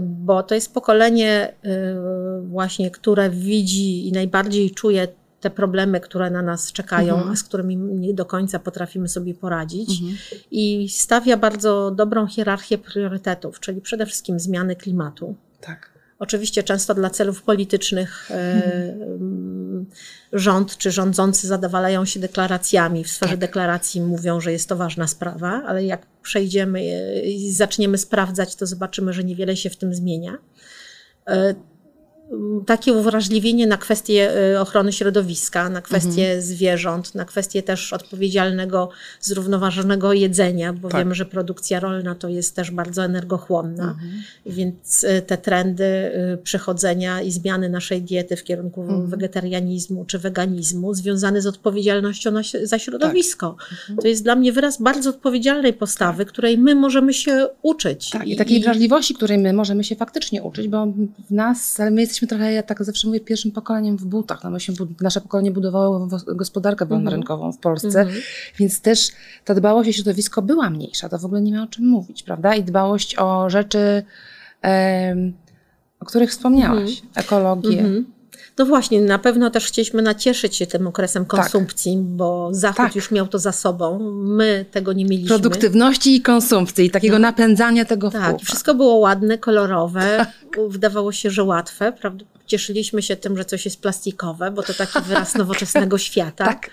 bo to jest pokolenie y, właśnie, które widzi i najbardziej czuje te problemy, które na nas czekają, Mhm. a z którymi nie do końca potrafimy sobie poradzić. I stawia bardzo dobrą hierarchię priorytetów, czyli przede wszystkim zmiany klimatu. Tak. Oczywiście często dla celów politycznych e, mm, rząd czy rządzący zadowalają się deklaracjami. W sferze Tak. deklaracji mówią, że jest to ważna sprawa, ale jak przejdziemy e, i zaczniemy sprawdzać, to zobaczymy, że niewiele się w tym zmienia. E, m, Takie uwrażliwienie na kwestie e, ochrony środowiska, na kwestie zwierząt, na kwestie też odpowiedzialnego, zrównoważonego jedzenia, bo Tak. wiemy, że produkcja rolna to jest też bardzo energochłonna. Więc y, te trendy y, przechodzenia i zmiany naszej diety w kierunku wegetarianizmu czy weganizmu związane z odpowiedzialnością na, za środowisko. To jest dla mnie wyraz bardzo odpowiedzialnej postawy, której my możemy się uczyć. Tak, i takiej wrażliwości, której my możemy się faktycznie uczyć, bo w nas, ale my jesteśmy trochę, ja tak zawsze mówię, pierwszym pokoleniem w butach. No my się, nasze pokolenie budowało gospodarkę wolnorynkową w Polsce, więc też ta dbałość o środowisko była mniejsza. To w ogóle nie ma o czym mówić, prawda? I dbałość o rzeczy, em, o których wspomniałaś. Ekologię. No właśnie, na pewno też chcieliśmy nacieszyć się tym okresem konsumpcji, bo Zachód Tak. już miał to za sobą. My tego nie mieliśmy. Produktywności i konsumpcji, takiego napędzania tego Tak, i wszystko było ładne, kolorowe, wydawało się, że łatwe. Prawda? Cieszyliśmy się tym, że coś jest plastikowe, bo to taki wyraz nowoczesnego świata. Tak.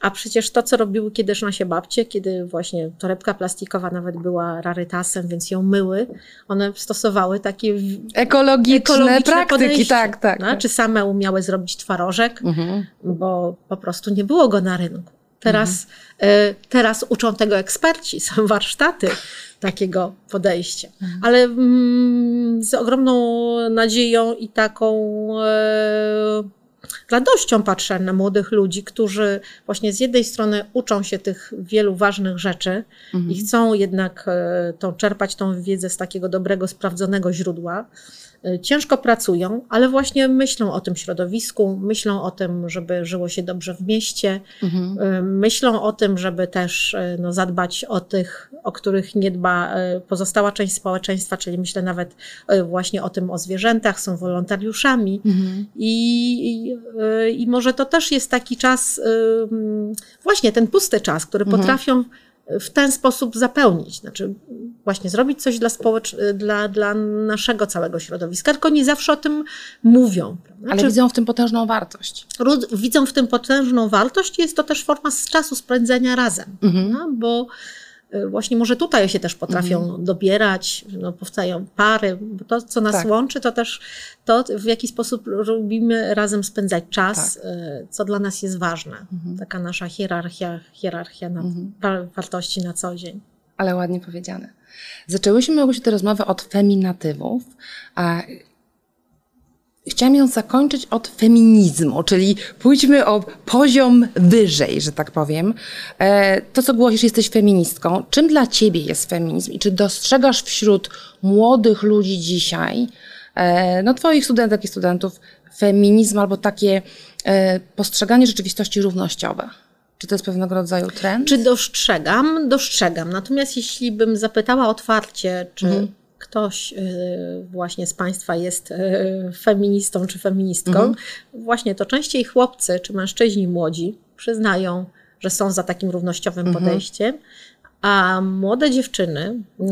A przecież to, co robiły kiedyś nasze babcie, kiedy właśnie torebka plastikowa nawet była rarytasem, więc ją myły, one stosowały takie Ekologiczne, ekologiczne praktyki, podejście, tak, tak. No, czy same umiały zrobić twarożek, Mhm. bo po prostu nie było go na rynku. Teraz, e, teraz uczą tego eksperci, są warsztaty takiego podejścia. Ale mm, z ogromną nadzieją i taką e, radością patrzę na młodych ludzi, którzy właśnie z jednej strony uczą się tych wielu ważnych rzeczy i chcą jednak e, tą, czerpać tą wiedzę z takiego dobrego, sprawdzonego źródła. E, Ciężko pracują, ale właśnie myślą o tym środowisku, myślą o tym, żeby żyło się dobrze w mieście, Mhm. e, myślą o tym, żeby też e, no, zadbać o tych, o których nie dba pozostała część społeczeństwa, czyli myślę nawet właśnie o tym, o zwierzętach, są wolontariuszami. Mhm. I, i, I może to też jest taki czas, właśnie ten pusty czas, który Mhm. potrafią w ten sposób zapełnić. Znaczy, właśnie zrobić coś dla, społecz- dla, dla naszego całego środowiska, tylko nie zawsze o tym mówią. prawda? Ale Znaczy, widzą w tym potężną wartość. Widzą w tym potężną wartość i jest to też forma z czasu spędzenia razem, Mhm. no, bo właśnie może tutaj się też potrafią Mhm. dobierać, no, powstają pary, bo to, co nas Tak. łączy, to też to, w jaki sposób lubimy razem spędzać czas, Tak. y, co dla nas jest ważne. Mhm. Taka nasza hierarchia, hierarchia na, wa- wartości na co dzień. Ale ładnie powiedziane. Zaczęłyśmy Małgosiu tę rozmowę od feminatywów, a chciałam ją zakończyć od feminizmu, czyli pójdźmy o poziom wyżej, że tak powiem. E, To, co głosisz, jesteś feministką. Czym dla ciebie jest feminizm i czy dostrzegasz wśród młodych ludzi dzisiaj, e, no twoich studentek i studentów, feminizm albo takie e, postrzeganie rzeczywistości równościowe? Czy to jest pewnego rodzaju trend? Czy dostrzegam? Dostrzegam. Natomiast jeśli bym zapytała otwarcie, czy ktoś y, właśnie z Państwa jest y, feministą czy feministką, mhm. właśnie to częściej chłopcy czy mężczyźni młodzi przyznają, że są za takim równościowym mhm. podejściem, a młode dziewczyny y,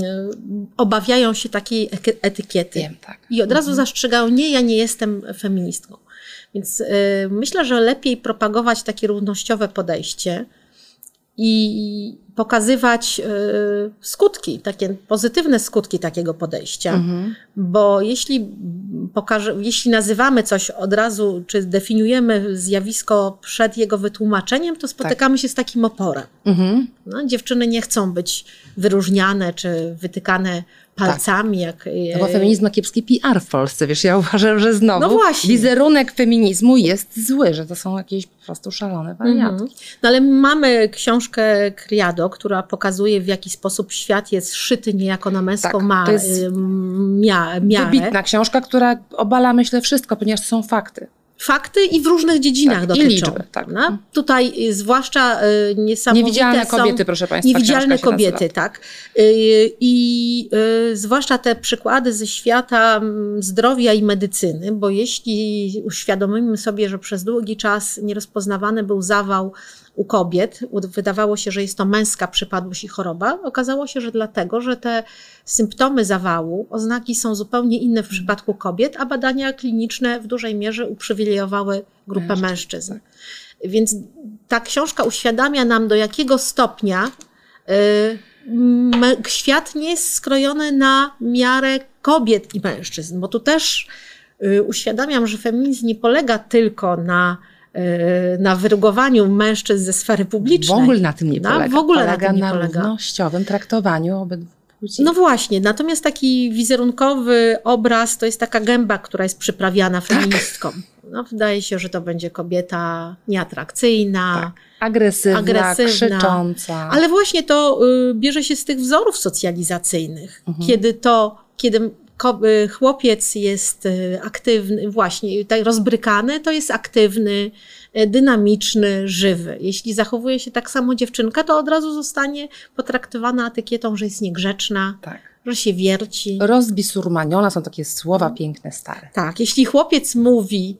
obawiają się takiej etykiety Wiem, tak. i od razu mhm. zastrzegają, nie, ja nie jestem feministką. Więc y, myślę, że lepiej propagować takie równościowe podejście i pokazywać y, skutki, takie pozytywne skutki takiego podejścia. Mhm. Bo jeśli, pokaże, jeśli nazywamy coś od razu, czy definiujemy zjawisko przed jego wytłumaczeniem, to spotykamy tak. się z takim oporem. Mhm. No, dziewczyny nie chcą być wyróżniane czy wytykane palcami. Tak. Jak, no bo feminizm ma kiepski PR w Polsce, wiesz, ja uważam, że znowu no wizerunek feminizmu jest zły, że to są jakieś po prostu szalone wariatki. Mhm. No ale mamy książkę Criado, która pokazuje w jaki sposób świat jest szyty niejako na męską tak, ma, to jest mia, miarę. Wybitna książka, która obala myślę wszystko, ponieważ to są fakty fakty i w różnych dziedzinach tak, dotyczą. I liczby, tak. No? Tutaj y, zwłaszcza y, niesamowite Niewidzialne kobiety, proszę Państwa. Niewidzialne kobiety, tak. Y, I zwłaszcza te przykłady ze świata zdrowia i medycyny, bo jeśli uświadomimy sobie, że przez długi czas nierozpoznawany był zawał u kobiet, wydawało się, że jest to męska przypadłość i choroba, okazało się, że dlatego, że te symptomy zawału, oznaki są zupełnie inne w przypadku kobiet, a badania kliniczne w dużej mierze uprzywilejowały grupę mężczyzn. mężczyzn. Więc ta książka uświadamia nam, do jakiego stopnia y, świat nie jest skrojony na miarę kobiet i mężczyzn, bo tu też y, uświadamiam, że feminizm nie polega tylko na na wyrugowaniu mężczyzn ze sfery publicznej. W ogóle na tym nie polega. No, w ogóle polega na, tym nie na polega. równościowym traktowaniu obydwu płci. No właśnie, natomiast taki wizerunkowy obraz to jest taka gęba, która jest przyprawiana tak. feministką. Tak. No, wydaje się, że to będzie kobieta nieatrakcyjna. Tak. Agresywna, agresywna, krzycząca. Ale właśnie to y, bierze się z tych wzorów socjalizacyjnych, mhm. kiedy to, kiedy y, chłopiec jest y, aktywny, właśnie tak rozbrykany, to jest aktywny, E, dynamiczny, żywy. Jeśli zachowuje się tak samo dziewczynka, to od razu zostanie potraktowana etykietą, że jest niegrzeczna. Tak że się wierci. Rozbisurmaniona są takie słowa piękne, stare. Tak, jeśli chłopiec mówi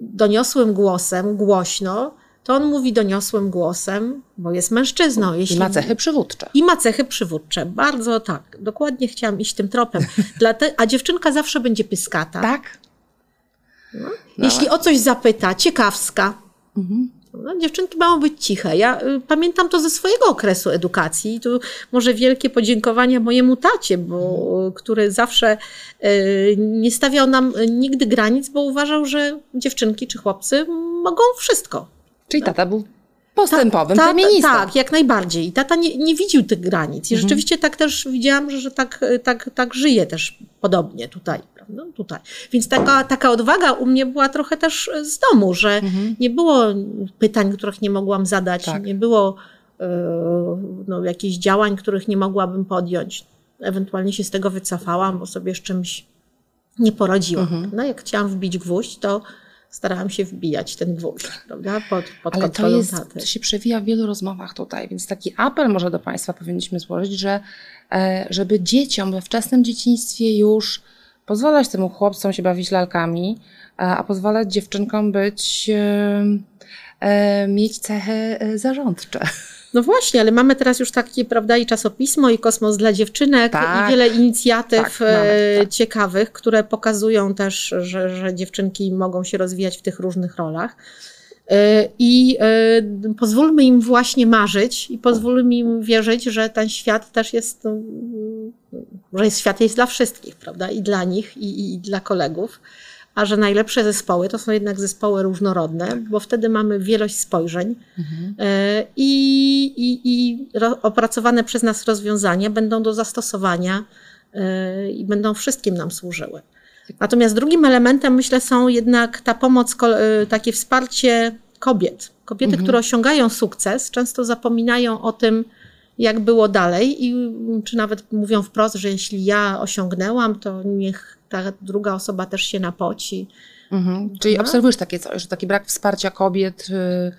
doniosłym głosem, głośno, to on mówi doniosłym głosem, bo jest mężczyzną. Jeśli... I ma cechy przywódcze. I ma cechy przywódcze. Bardzo tak. Dokładnie chciałam iść tym tropem. A dziewczynka zawsze będzie pyskata. Tak. No. Jeśli o coś zapyta, ciekawska, mhm. no, dziewczynki mają być ciche. Ja y, pamiętam to ze swojego okresu edukacji. I tu może wielkie podziękowania mojemu tacie, bo, mhm. który zawsze y, nie stawiał nam nigdy granic, bo uważał, że dziewczynki czy chłopcy mogą wszystko. Czyli tata był postępowym ta, ta, feministą. Tak, jak najbardziej. I tata nie, nie widził tych granic. I mhm. rzeczywiście tak też widziałam, że, że tak, tak, tak żyje też podobnie tutaj. No, tutaj. Więc taka, taka odwaga u mnie była trochę też z domu, że mhm. nie było pytań, których nie mogłam zadać, tak. nie było yy, no, jakichś działań, których nie mogłabym podjąć. Ewentualnie się z tego wycofałam, bo sobie z czymś nie poradziłam. Mhm. No, jak chciałam wbić gwóźdź, to starałam się wbijać ten gwóźdź, prawda? Pod, pod Ale to, jest, taty. to się przewija w wielu rozmowach tutaj, więc taki apel może do Państwa powinniśmy złożyć, że e, żeby dzieciom we wczesnym dzieciństwie już pozwalać temu chłopcom się bawić lalkami, a pozwalać dziewczynkom być, e, e, mieć cechy zarządcze. No właśnie, ale mamy teraz już takie, prawda, i czasopismo, i kosmos dla dziewczynek, tak, i wiele inicjatyw tak, mamy, tak. ciekawych, które pokazują też, że, że dziewczynki mogą się rozwijać w tych różnych rolach. E, I e, pozwólmy im właśnie marzyć i pozwólmy im wierzyć, że ten świat też jest, no, że świat jest dla wszystkich, prawda? I dla nich, i, i dla kolegów. A że najlepsze zespoły to są jednak zespoły różnorodne, tak. bo wtedy mamy wielość spojrzeń mhm. E, i, i, i opracowane przez nas rozwiązania będą do zastosowania i będą wszystkim nam służyły. Natomiast drugim elementem, myślę, są jednak ta pomoc, y, takie wsparcie kobiet. Kobiety, mhm. które osiągają sukces, często zapominają o tym, jak było dalej, i czy nawet mówią wprost, że jeśli ja osiągnęłam, to niech ta druga osoba też się napoci. Mhm. Czyli no? obserwujesz takie coś, że taki brak wsparcia kobiet. Yy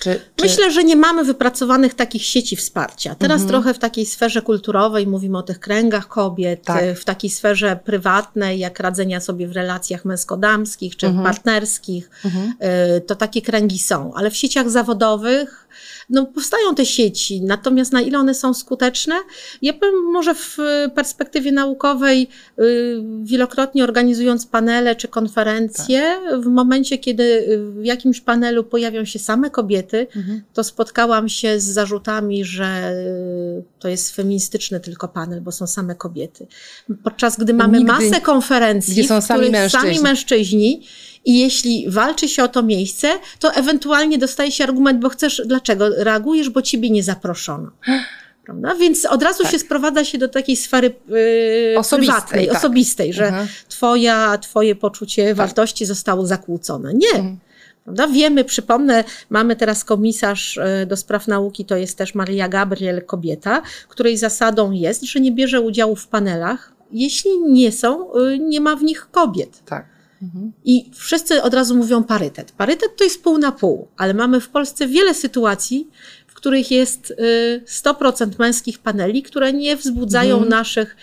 Czy, czy... Myślę, że nie mamy wypracowanych takich sieci wsparcia. Teraz mhm. trochę w takiej sferze kulturowej mówimy o tych kręgach kobiet, tak. w takiej sferze prywatnej, jak radzenia sobie w relacjach męsko-damskich czy mhm. partnerskich. Mhm. Y, to takie kręgi są, ale w sieciach zawodowych no, powstają te sieci, natomiast na ile one są skuteczne, ja bym może w perspektywie naukowej, y, wielokrotnie organizując panele czy konferencje, tak. w momencie, kiedy w jakimś panelu pojawią się same kobiety, mhm. to spotkałam się z zarzutami, że y, to jest feministyczny tylko panel, bo są same kobiety. Podczas gdy mamy Nigdy, masę konferencji, gdzie są sami mężczyźni. sami mężczyźni i jeśli walczy się o to miejsce, to ewentualnie dostaje się argument, bo chcesz, dlaczego reagujesz, bo ciebie nie zaproszono. Prawda? Więc od razu tak. się sprowadza się do takiej sfery yy, osobistej, prywatnej, tak. osobistej, że mhm. twoja, twoje poczucie tak. wartości zostało zakłócone. Nie. Mhm. Prawda? Wiemy, przypomnę, mamy teraz komisarz y, do spraw nauki, to jest też Maria Gabriel, kobieta, której zasadą jest, że nie bierze udziału w panelach, jeśli nie są, y, nie ma w nich kobiet. Tak. Mhm. I wszyscy od razu mówią parytet. Parytet to jest pół na pół, ale mamy w Polsce wiele sytuacji, w których jest 100% y, męskich paneli, które nie wzbudzają mhm. naszych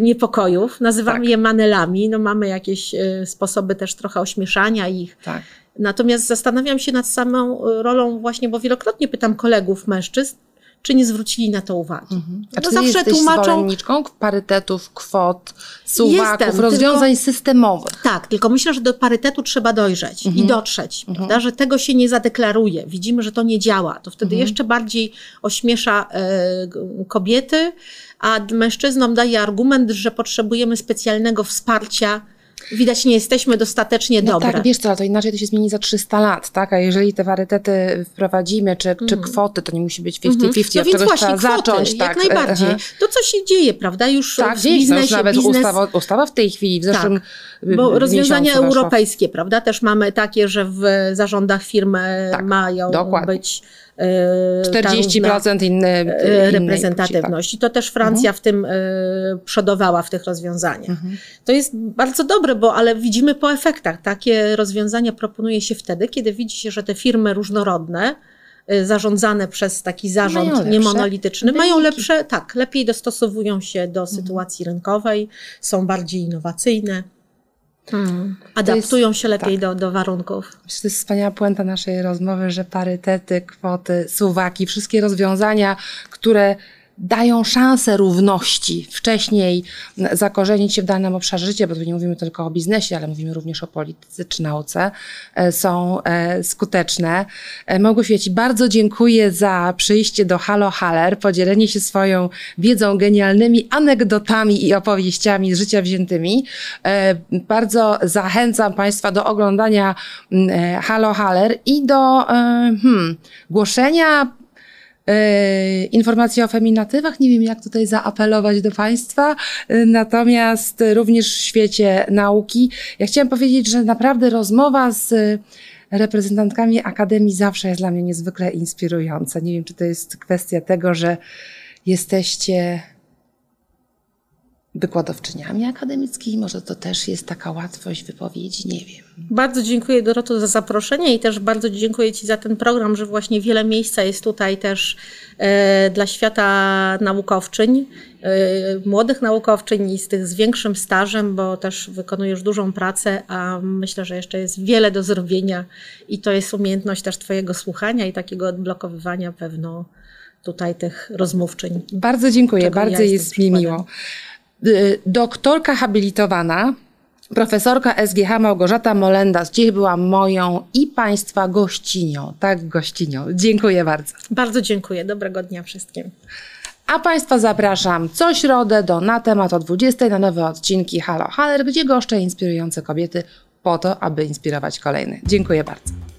niepokojów. Nazywamy tak. je manelami. No mamy jakieś sposoby też trochę ośmieszania ich. Tak. Natomiast zastanawiam się nad samą rolą właśnie, bo wielokrotnie pytam kolegów mężczyzn, czy nie zwrócili na to uwagi. Mhm. A no czy zawsze jesteś tłumaczą zwolenniczką parytetów, kwot, suwaków, Jestem, rozwiązań tylko, systemowych? Tak, tylko myślę, że do parytetu trzeba dojrzeć mhm. i dotrzeć, mhm. prawda, że tego się nie zadeklaruje. Widzimy, że to nie działa. To wtedy mhm. jeszcze bardziej ośmiesza e, kobiety, a mężczyznom daje argument, że potrzebujemy specjalnego wsparcia widać nie jesteśmy dostatecznie no dobre. Tak, wiesz co, to inaczej to się zmieni za 300 lat, tak? A jeżeli te parytety wprowadzimy, czy, mm. czy kwoty, to nie musi być 50-50, mm. no więc właśnie, kwoty, zacząć. Jak tak. najbardziej. To, co się dzieje, prawda, już tak, w biznesie. Tak, nawet biznes... ustawa, ustawa w tej chwili, w zeszłym tak. Bo rozwiązania europejskie, prawda, też mamy takie, że w zarządach firmy tak, mają dokładnie. być 40% inne, reprezentatywności. Tak. To też Francja mhm. w tym e, przodowała w tych rozwiązaniach. Mhm. To jest bardzo dobre, bo ale widzimy po efektach. Takie rozwiązania proponuje się wtedy, kiedy widzi się, że te firmy różnorodne, e, zarządzane przez taki zarząd niemonolityczny, wyniki. mają lepsze, tak, lepiej dostosowują się do mhm. sytuacji rynkowej, są bardziej innowacyjne. Hmm. Adaptują jest, się lepiej tak. do, do warunków. Myślę, to jest wspaniała puenta naszej rozmowy, że parytety, kwoty, suwaki, wszystkie rozwiązania, które dają szansę równości wcześniej zakorzenić się w danym obszarze życia, bo tu nie mówimy tylko o biznesie, ale mówimy również o polityce czy nauce, e, są e, skuteczne. E, Małgosiu, bardzo dziękuję za przyjście do Halo Haller, podzielenie się swoją wiedzą, genialnymi anegdotami i opowieściami z życia wziętymi. Bardzo zachęcam Państwa do oglądania Halo Haller i do hmm, głoszenia informacje o feminatywach. Nie wiem, jak tutaj zaapelować do Państwa. E, natomiast również w świecie nauki. Ja chciałam powiedzieć, że naprawdę rozmowa z reprezentantkami Akademii zawsze jest dla mnie niezwykle inspirująca. Nie wiem, czy to jest kwestia tego, że jesteście wykładowczyniami akademickimi. Może to też jest taka łatwość wypowiedzi, nie wiem. Bardzo dziękuję Doroto za zaproszenie i też bardzo dziękuję Ci za ten program, że właśnie wiele miejsca jest tutaj też e, dla świata naukowczyń, e, młodych naukowczyń i z tych z większym stażem, bo też wykonujesz dużą pracę, a myślę, że jeszcze jest wiele do zrobienia i to jest umiejętność też Twojego słuchania i takiego odblokowywania pewno tutaj tych rozmówczyń. Bardzo dziękuję, bardzo ja jest mi miło. Y, doktorka habilitowana, profesorka SGH Małgorzata Molendas, dziś była moją i Państwa gościnią. Tak, gościnią. Dziękuję bardzo. Bardzo dziękuję. Dobrego dnia wszystkim. A Państwa zapraszam co środę do Na temat o 20 na nowe odcinki Halo Haller, gdzie goszczę inspirujące kobiety po to, aby inspirować kolejne. Dziękuję bardzo.